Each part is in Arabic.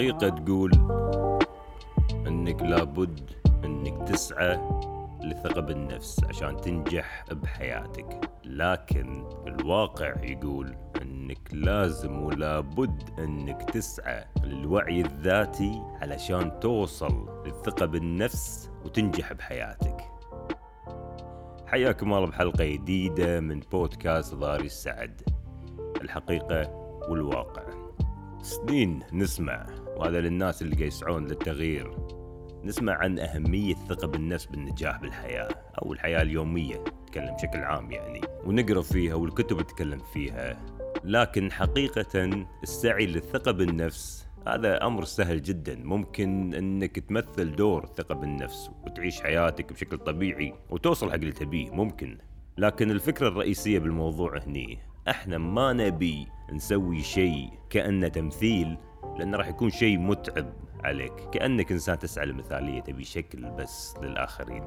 الحقيقة تقول إنك لابد إنك تسعى للثقة بالنفس عشان تنجح بحياتك. لكن الواقع يقول إنك لازم ولابد إنك تسعى للوعي الذاتي علشان توصل للثقة بالنفس وتنجح بحياتك. حياكم الله بحلقة جديدة من بودكاست ضاري السعد. الحقيقة والواقع. سنين نسمع. وهذا للناس اللي يسعون للتغيير. نسمع عن أهمية الثقة بالنفس بالنجاح بالحياة أو الحياة اليومية نتكلم بشكل عام يعني ونقرأ فيها والكتب تتكلم فيها. لكن حقيقة السعي للثقة بالنفس هذا أمر سهل جدا. ممكن أنك تمثل دور الثقة بالنفس وتعيش حياتك بشكل طبيعي وتوصل حق اللي تبيه ممكن. لكن الفكرة الرئيسية بالموضوع هني إحنا ما نبي نسوي شيء كأنه تمثيل لأنه راح يكون شيء متعب عليك. كأنك إنسان تسعى للمثالية تبي شكل بس للآخرين.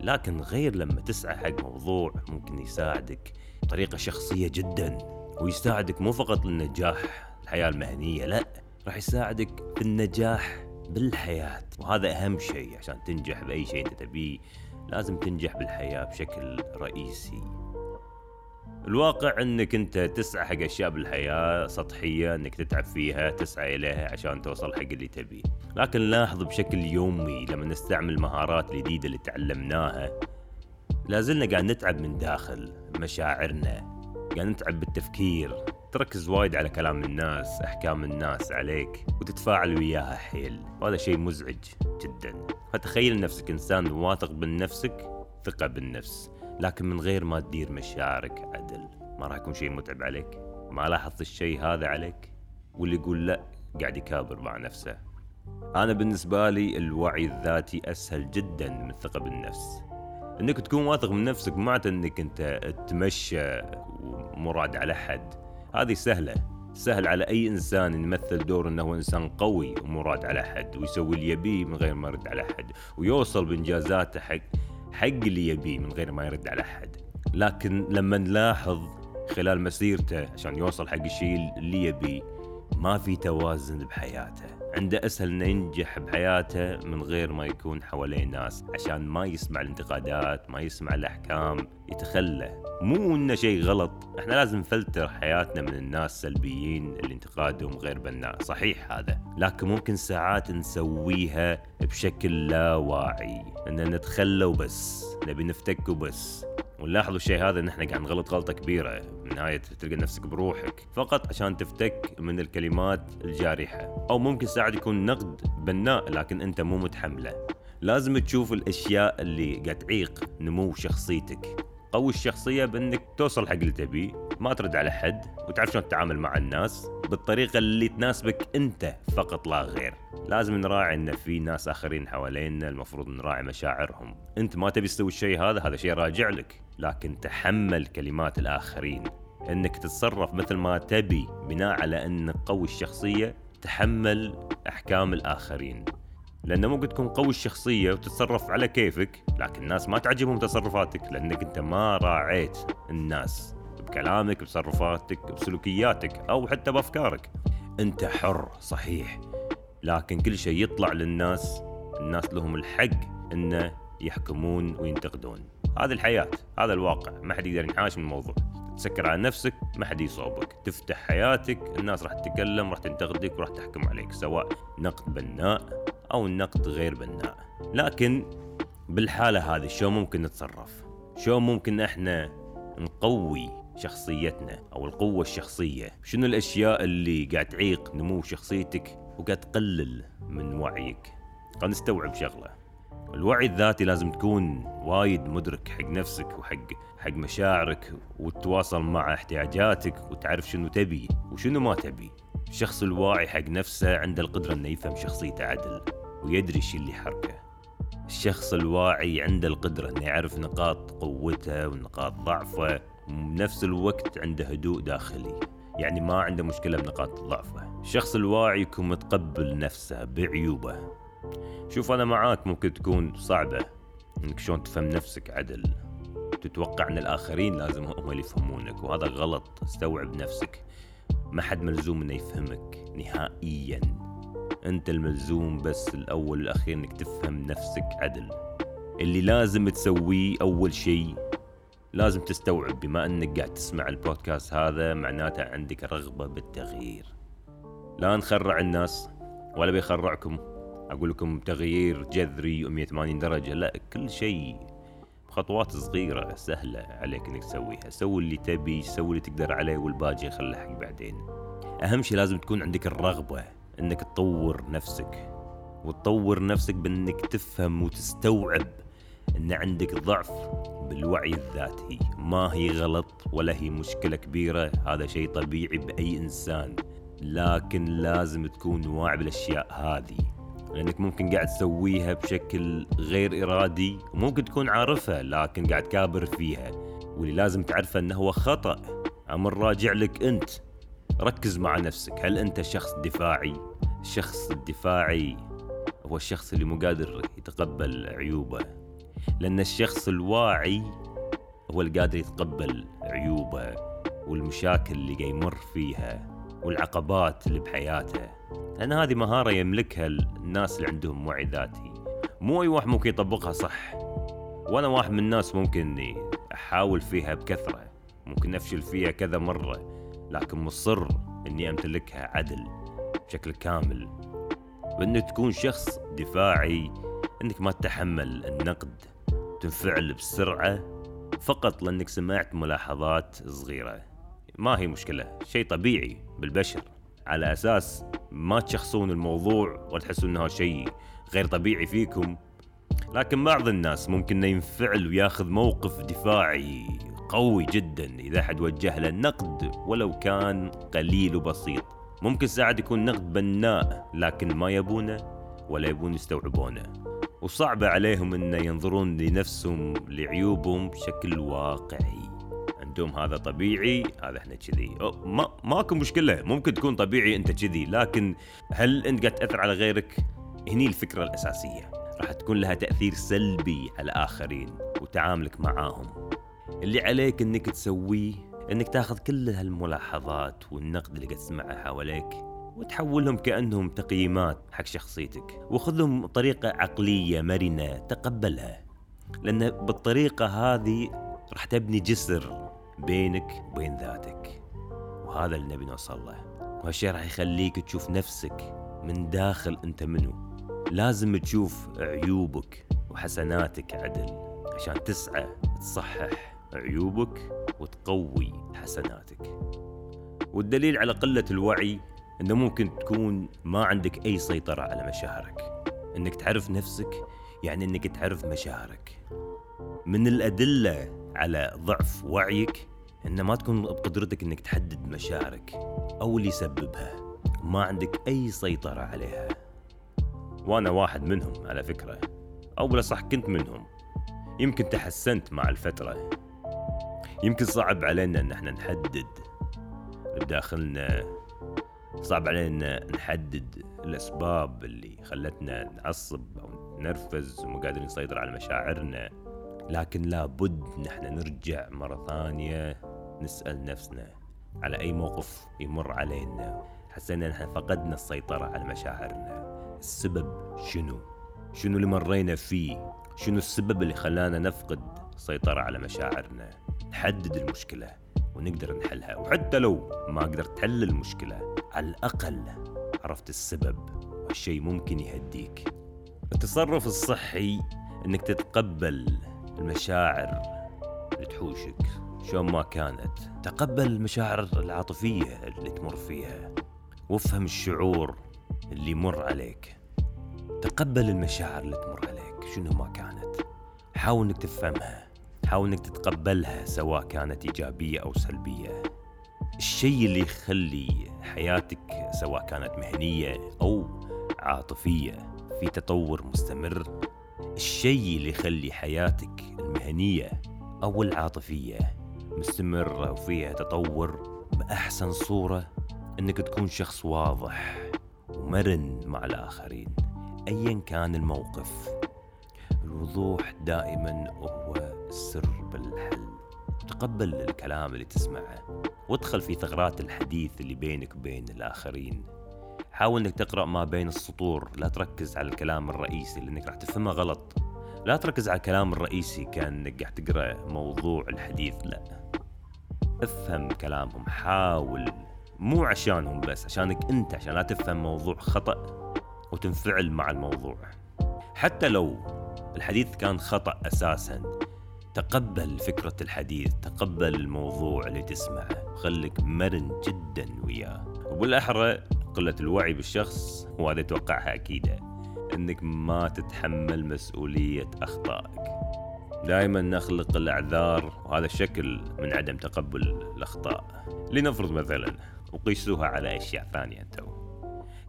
لكن غير لما تسعى حق موضوع ممكن يساعدك بطريقة شخصية جدا ويساعدك مو فقط للنجاح الحياة المهنية لا راح يساعدك في النجاح بالحياة. وهذا أهم شيء عشان تنجح بأي شيء أنت تبيه لازم تنجح بالحياة بشكل رئيسي. الواقع انك انت تسعى حق اشياء بالحياة سطحية انك تتعب فيها تسعى إليها عشان توصل حق اللي تبيه لكن لاحظ بشكل يومي لما نستعمل المهارات الجديده اللي تعلمناها لازلنا قاعد نتعب من داخل مشاعرنا. قاعد نتعب بالتفكير تركز وايد على كلام الناس أحكام الناس عليك وتتفاعل وياها حيل. وهذا شيء مزعج جدا. فتخيل نفسك إنسان واثق من نفسك ثقة بالنفس. لكن من غير ما تدير مشاعرك عدل. ما راح يكون شيء متعب عليك. ما لاحظت الشيء هذا عليك؟ واللي يقول لا قاعد يكابر مع نفسه. أنا بالنسبة لي الوعي الذاتي أسهل جدا من الثقة بالنفس. إنك تكون واثق من نفسك معناته إنك أنت تمشى ومراد على حد. هذه سهلة. سهل على أي إنسان يمثل دور إنه هو إنسان قوي ومراد على حد ويسوي اللي يبيه من غير ما يرد على حد ويوصل بإنجازاته حق حق اللي يبيه من غير ما يرد على حد لكن لما نلاحظ خلال مسيرته عشان يوصل حق الشيء اللي يبيه ما في توازن بحياته. عنده أسهل انه ينجح بحياته من غير ما يكون حواليه ناس عشان ما يسمع الانتقادات ما يسمع الأحكام يتخلى. مو إنه شيء غلط. إحنا لازم نفلتر حياتنا من الناس السلبيين اللي انتقادهم غير بناء. صحيح هذا لكن ممكن ساعات نسويها بشكل لا واعي. ان نتخلى وبس نبي نفتك وبس. ونلاحظ الشيء هذا إن إحنا قاعد نغلط غلطة كبيرة. بالنهايه تلقى نفسك بروحك فقط عشان تفتك من الكلمات الجارحة. أو ممكن ساعات يكون نقد بناء لكن أنت مو متحمله. لازم تشوف الأشياء اللي قاعد تعيق نمو شخصيتك. قوي الشخصية بإنك توصل حق اللي تبيه ما ترد على حد وتعرف شلون تتعامل مع الناس بالطريقة اللي تناسبك أنت فقط لا غير. لازم نراعي إن في ناس آخرين حوالينا المفروض نراعي مشاعرهم. أنت ما تبي تسوي الشيء هذا هذا شيء راجع لك. لكن تحمل كلمات الآخرين. إنك تتصرف مثل ما تبي بناء على انك قوي الشخصية تحمل أحكام الآخرين. لأنه ممكن تكون قوي الشخصية وتتصرف على كيفك لكن الناس ما تعجبهم تصرفاتك لأنك أنت ما راعيت الناس بكلامك بتصرفاتك بسلوكياتك أو حتى بأفكارك. أنت حر صحيح لكن كل شيء يطلع للناس الناس لهم الحق إنه يحكمون وينتقدون. هذه الحياة هذا الواقع ما حد يقدر ينحاش من الموضوع. تسكر على نفسك ما حد يصوبك. تفتح حياتك الناس راح تتكلم راح تنتقدك وراح تحكم عليك سواء نقد بناء أو النقد غير بناء. لكن بالحالة هذه شو ممكن نتصرف؟ شو ممكن إحنا نقوي شخصيتنا أو القوة الشخصية؟ شنو الأشياء اللي قاعد تعيق نمو شخصيتك وقاعد تقلل من وعيك؟ خلينا نستوعب شغلة. الوعي الذاتي لازم تكون وايد مدرك حق نفسك وحق حق مشاعرك وتتواصل مع احتياجاتك وتعرف شنو تبي وشنو ما تبي. الشخص الواعي حق نفسه عنده القدرة إنه يفهم شخصيته عدل ويدري الشيء اللي يحركه. الشخص الواعي عنده القدرة إنه يعرف نقاط قوته ونقاط ضعفه وبنفس الوقت عنده هدوء داخلي يعني ما عنده مشكلة بنقاط ضعفه. الشخص الواعي يكون متقبل نفسه بعيوبه شوف أنا معاك ممكن تكون صعبة إنك شلون تفهم نفسك عدل. تتوقع أن الآخرين لازم هم اللي يفهمونك وهذا غلط. استوعب نفسك. ما حد ملزوم إنه يفهمك نهائيا. أنت الملزوم بس الأول والأخير إنك تفهم نفسك عدل. اللي لازم تسويه أول شيء لازم تستوعب. بما إنك قاعد تسمع البودكاست هذا معناته عندك رغبة بالتغيير. لا نخرع الناس ولا بيخرعكم. أقول لكم تغيير جذري 180 درجة. لا كل شيء خطوات صغيرة سهلة عليك إنك تسويها. سوي اللي تبي سوي اللي تقدر عليه والباقي خله حق بعدين. أهم شيء لازم تكون عندك الرغبة إنك تطور نفسك. وتطور نفسك بإنك تفهم وتستوعب إن عندك ضعف بالوعي الذاتي. ما هي غلط ولا هي مشكلة كبيرة هذا شيء طبيعي بأي إنسان. لكن لازم تكون واعي بالأشياء هذه. لأنك ممكن قاعد تسويها بشكل غير إرادي وممكن تكون عارفها لكن قاعد كابر فيها. واللي لازم تعرفه أنه هو خطأ. أمر راجع لك أنت. ركز مع نفسك. هل أنت شخص دفاعي؟ الشخص الدفاعي هو الشخص اللي مو قادر يتقبل عيوبه. لأن الشخص الواعي هو اللي قادر يتقبل عيوبه والمشاكل اللي قاعد يمر فيها. والعقبات اللي بحياته لأن هذه مهارة يملكها الناس اللي عندهم وعي ذاتي. مو أي واحد ممكن يطبقها صح. وأنا واحد من الناس ممكن إني أحاول فيها بكثرة. ممكن أفشل فيها كذا مرة. لكن مصر إني أمتلكها عدل بشكل كامل. وإنك تكون شخص دفاعي. إنك ما تتحمل النقد. تنفعل بسرعة. فقط لأنك سمعت ملاحظات صغيرة. ما هي مشكلة شيء طبيعي بالبشر. على أساس ما تشخصون الموضوع وتحسون أنه شيء غير طبيعي فيكم. لكن بعض الناس ممكن ينفعل وياخذ موقف دفاعي قوي جدا إذا حد وجه له نقد ولو كان قليل وبسيط. ممكن ساعات يكون نقد بناء لكن ما يبونه ولا يبون يستوعبونه. وصعب عليهم ان ينظرون لنفسهم لعيوبهم بشكل واقعي. عندهم هذا طبيعي. هذا إحنا كذي. ما ماكو مشكلة. ممكن تكون طبيعي أنت كذي لكن هل أنت قاعد تأثر على غيرك؟ هني الفكرة الأساسية. راح تكون لها تأثير سلبي على الآخرين وتعاملك معاهم. اللي عليك إنك تسويه إنك تاخذ كل هالملاحظات والنقد اللي قاعد تسمعها حواليك وتحولهم كأنهم تقييمات حق شخصيتك. وخذهم بطريقة عقلية مرنة تقبلها. لأن بالطريقة هذه راح تبني جسر بينك وبين ذاتك. وهذا اللي نبي نوصل له. وهالشيء راح يخليك تشوف نفسك من داخل أنت منو. لازم تشوف عيوبك وحسناتك عدل. عشان تسعى تصحح عيوبك وتقوي حسناتك. والدليل على قلة الوعي إنه ممكن تكون ما عندك أي سيطرة على مشاعرك. إنك تعرف نفسك يعني إنك تعرف مشاعرك. من الأدلة على ضعف وعيك إن ما تكون بقدرتك إنك تحدد مشاعرك أو اللي يسببها. ما عندك أي سيطرة عليها. وأنا واحد منهم على فكرة أو بلا صح كنت منهم. يمكن تحسنت مع الفترة. يمكن صعب علينا إن إحنا نحدد. بداخلنا صعب علينا نحدد الأسباب اللي خلتنا نعصب أو نرفز ومو قادرين نسيطر على مشاعرنا. لكن لابد نحن نرجع مرة ثانية نسأل نفسنا على أي موقف يمر علينا حسينا نحن فقدنا السيطرة على مشاعرنا السبب شنو؟ شنو اللي مرينا فيه؟ شنو السبب اللي خلانا نفقد السيطرة على مشاعرنا؟ نحدد المشكلة ونقدر نحلها وحتى لو ما قدرت تحل المشكلة على الأقل عرفت السبب والشيء ممكن يهديك التصرف الصحي إنك تتقبل المشاعر اللي تحوشك شلون ما كانت. تقبل المشاعر العاطفية اللي تمر فيها. وافهم الشعور اللي يمر عليك. تقبل المشاعر اللي تمر عليك شنو ما كانت. حاول إنك تفهمها. حاول إنك تتقبلها سواء كانت إيجابية أو سلبية. الشيء اللي يخلي حياتك سواء كانت مهنية أو عاطفية في تطور مستمر. الشيء اللي يخلي حياتك المهنية أو العاطفية مستمره وفيها تطور بأحسن صورة إنك تكون شخص واضح ومرن مع الآخرين ايا كان الموقف. الوضوح دائما هو السر بالحل. تقبل الكلام اللي تسمعه وادخل في ثغرات الحديث اللي بينك وبين الآخرين. حاول إنك تقرأ ما بين السطور لا تركز على الكلام الرئيسي لإنك راح تفهمه غلط. لا تركز على الكلام الرئيسي كأنك قاعد تقرأ موضوع الحديث لا. أفهم كلامهم. حاول. مو عشانهم بس عشانك أنت عشان لا تفهم موضوع خطأ وتنفعل مع الموضوع. حتى لو الحديث كان خطأ أساسا تقبل فكرة الحديث تقبل الموضوع اللي تسمعه. خليك مرن جدا وياه. وبالأحرى قلة الوعي بالشخص وهذا توقعها أكيدة أنك ما تتحمل مسؤولية أخطائك. دائما نخلق الأعذار وهذا الشكل من عدم تقبل الأخطاء. لنفرض مثلا وقيسوها على أشياء ثانية أنتو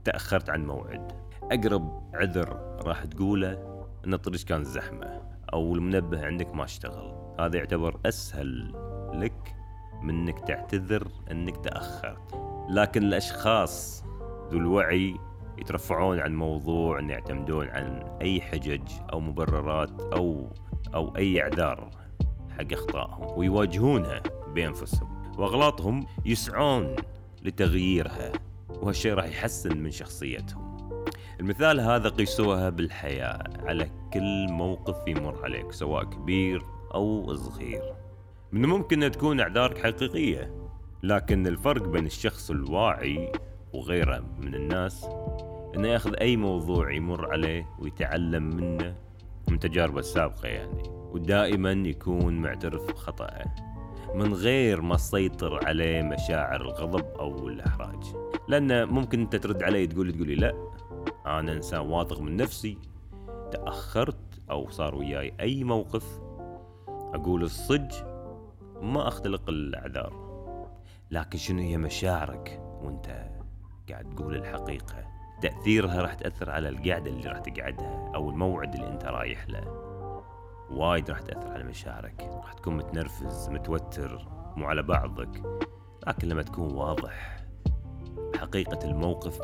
تأخرت عن موعد. أقرب عذر راح تقوله أن الطريق كان زحمة أو المنبه عندك ما اشتغل. هذا يعتبر أسهل لك من إنك تعتذر إنك تأخرت. لكن الأشخاص ذو الوعي يترفعون عن موضوع إن يعتمدون عن أي حجج أو مبررات أو أو أي إعذار حق أخطائهم ويواجهونها بأنفسهم. وأغلاطهم يسعون لتغييرها وهالشيء راح يحسن من شخصيتهم. المثال هذا قيسوها بالحياة على كل موقف يمر عليك سواء كبير أو صغير. من الممكن أن تكون أعذارك حقيقية لكن الفرق بين الشخص الواعي وغيره من الناس إنه ياخذ أي موضوع يمر عليه ويتعلم منه من تجاربه السابقة يعني. ودائما يكون معترف بخطأه من غير ما تسيطر عليه مشاعر الغضب أو الإحراج. لأن ممكن أنت ترد علي تقول تقولي لا أنا إنسان واثق من نفسي تأخرت أو صار وياي أي موقف أقول الصج ما أختلق الأعذار. لكن شنو هي مشاعرك وأنت قاعد تقول الحقيقة. تأثيرها راح تأثر على القعدة اللي راح تقعدها أو الموعد اللي أنت رايح له. وايد راح تأثر على مشاعرك. راح تكون متنرفز متوتر مو على بعضك. لكن لما تكون واضح حقيقة الموقف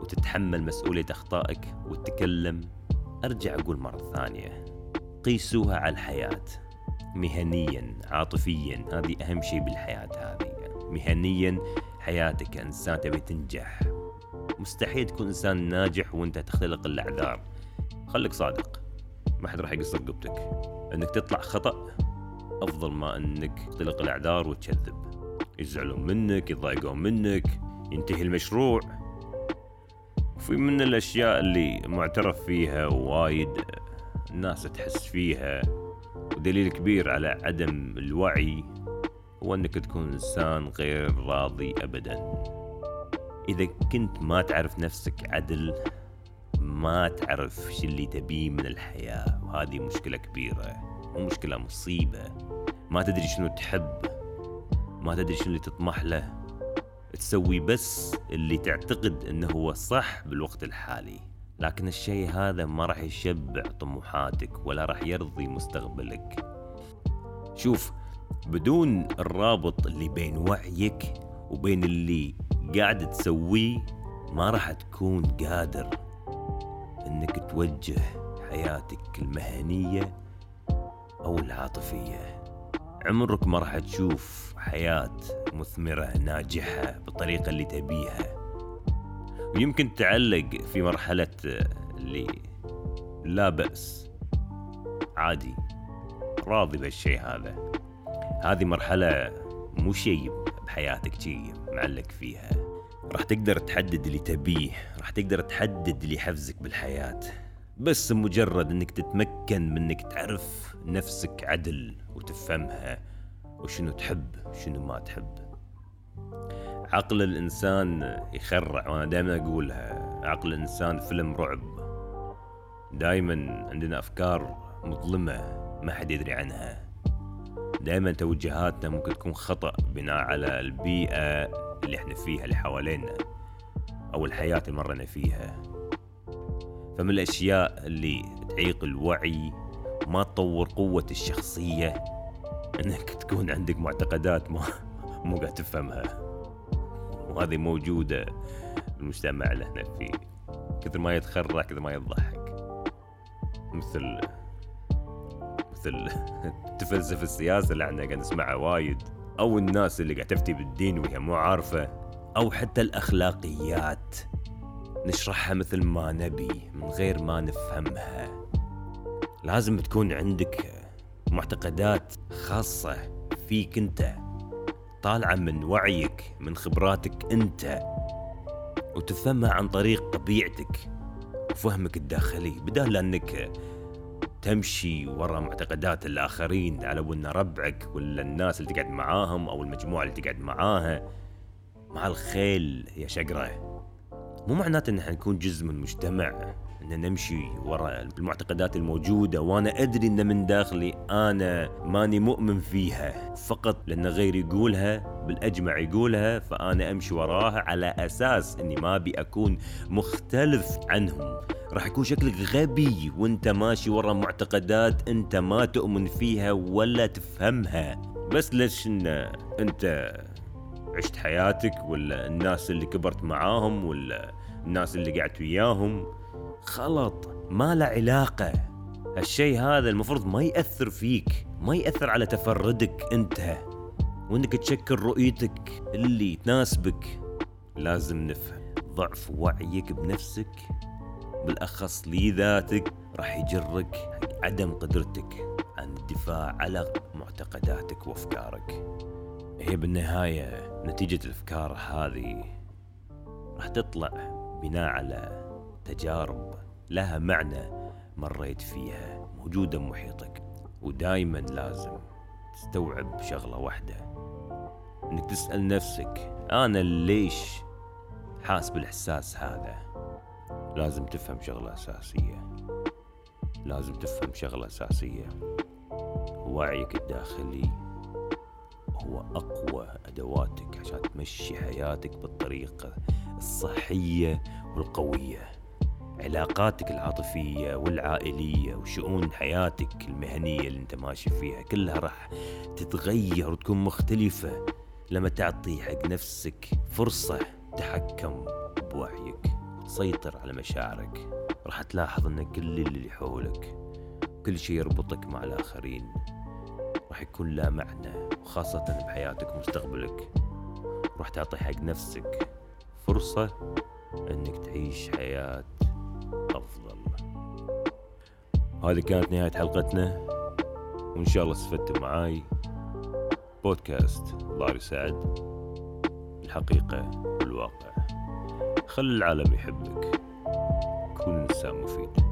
وتتحمل مسؤولية أخطائك وتتكلم أرجع أقول مرة ثانية. قيسوها على الحياة. مهنيا عاطفيا هذه أهم شيء بالحياة هذه. مهنيا حياتك كإنسان تبي تنجح. مستحيل تكون إنسان ناجح وأنت تختلق الأعذار. خليك صادق. ما حد راح يقص رقبتك إنك تطلع خطأ أفضل ما إنك تختلق الأعذار وتكذب. يزعلون منك يضايقون منك ينتهي المشروع. وفي من الأشياء اللي معترف فيها وايد الناس تحس فيها. ودليل كبير على عدم الوعي. هو انك تكون إنسان غير راضي ابدا. إذا كنت ما تعرف نفسك عدل ما تعرف شو اللي تبيه من الحياة. وهذه مشكلة كبيرة مو مشكلة مصيبة. ما تدري شنو تحب ما تدري شنو اللي تطمح له. تسوي بس اللي تعتقد إنه هو صح بالوقت الحالي. لكن الشيء هذا ما راح يشبع طموحاتك ولا راح يرضي مستقبلك. شوف بدون الرابط اللي بين وعيك وبين اللي قاعد تسويه ما راح تكون قادر إنك توجه حياتك المهنية أو العاطفية. عمرك ما راح تشوف حياة مثمرة ناجحة بالطريقة اللي تبيها. ويمكن تعلق في مرحلة اللي لا بأس. عادي راضي بالشيء هذا. هذه مرحلة مو شيء بحياتك شيء معلق فيها. راح تقدر تحدد اللي تبيه راح تقدر تحدد اللي يحفزك بالحياة. بس مجرد إنك تتمكن من إنك تعرف نفسك عدل وتفهمها وشنو تحب وشنو ما تحب. عقل الإنسان يخرع وأنا دائما أقولها عقل الإنسان فيلم رعب. دائما عندنا أفكار مظلمة ما حد يدري عنها. دائما توجهاتنا ممكن تكون خطأ بناء على البيئة اللي إحنا فيها اللي حوالينا أو الحياة اللي مرنا فيها. فمن الأشياء اللي تعيق الوعي ما تطور قوة الشخصية إنك تكون عندك معتقدات ما مو قاعد تفهمها. وهذه موجودة بالمجتمع اللي إحنا فيه. كثر ما يتخرع كثر ما يضحك. مثل مثل تفلسف السياسة اللي إحنا قاعد نسمعها وايد أو الناس اللي قاعد تفتي بالدين وهي مو عارفة أو حتى الأخلاقيات. نشرحها مثل ما نبي من غير ما نفهمها. لازم تكون عندك معتقدات خاصة فيك انت طالعة من وعيك من خبراتك انت وتفهمها عن طريق طبيعتك وفهمك الداخلي. بدال لانك تمشي ورا معتقدات الآخرين على أن ربعك ولا الناس اللي تقعد معاهم أو المجموعة اللي تقعد معاها. مع الخيل يا شقرة. مو معناته إن إحنا نكون جزء من مجتمع. إن نمشي وراء المعتقدات الموجودة وأنا أدري إن من داخلي أنا ماني مؤمن فيها. فقط لأن غيري يقولها بالأجمع يقولها فأنا أمشي وراها على أساس إني ما أبي أكون مختلف عنهم. راح يكون شكلك غبي وأنت ماشي ورا معتقدات أنت ما تؤمن فيها ولا تفهمها. بس ليش إن أنت عشت حياتك ولا الناس اللي كبرت معاهم ولا الناس اللي قعدت وياهم؟ غلط. ما له علاقة. هالشيء هذا المفروض ما يأثر فيك. ما يأثر على تفردك أنت. وإنك تشكل رؤيتك اللي تناسبك. لازم نفهم. ضعف وعيك بنفسك. بالأخص لذاتك راح يجرك عدم قدرتك عن الدفاع على معتقداتك وأفكارك. هي بالنهاية نتيجة الأفكار هذه. راح تطلع بناء على تجارب لها معنى مريت فيها موجودة بمحيطك ودايما لازم تستوعب شغلة واحدة إنك تسأل نفسك أنا ليش حاس بالإحساس هذا؟ لازم تفهم شغلة أساسية لازم تفهم شغلة أساسية. وعيك الداخلي هو أقوى أدواتك عشان تمشي حياتك بالطريقة الصحية والقوية. علاقاتك العاطفية والعائلية وشؤون حياتك المهنية اللي انت ماشي فيها كلها راح تتغير وتكون مختلفة لما تعطي حق نفسك فرصة تحكم بوعيك تسيطر على مشاعرك. راح تلاحظ إن كل اللي حولك كل شيء يربطك مع الآخرين راح يكون له معنى وخاصة بحياتك ومستقبلك. راح تعطي حق نفسك فرصة إنك تعيش حياة أفضل. هذه كانت نهاية حلقتنا وإن شاء الله استفدت معاي. بودكاست لاري سعد الحقيقة والواقع. خل العالم يحبك. كن انسان مفيد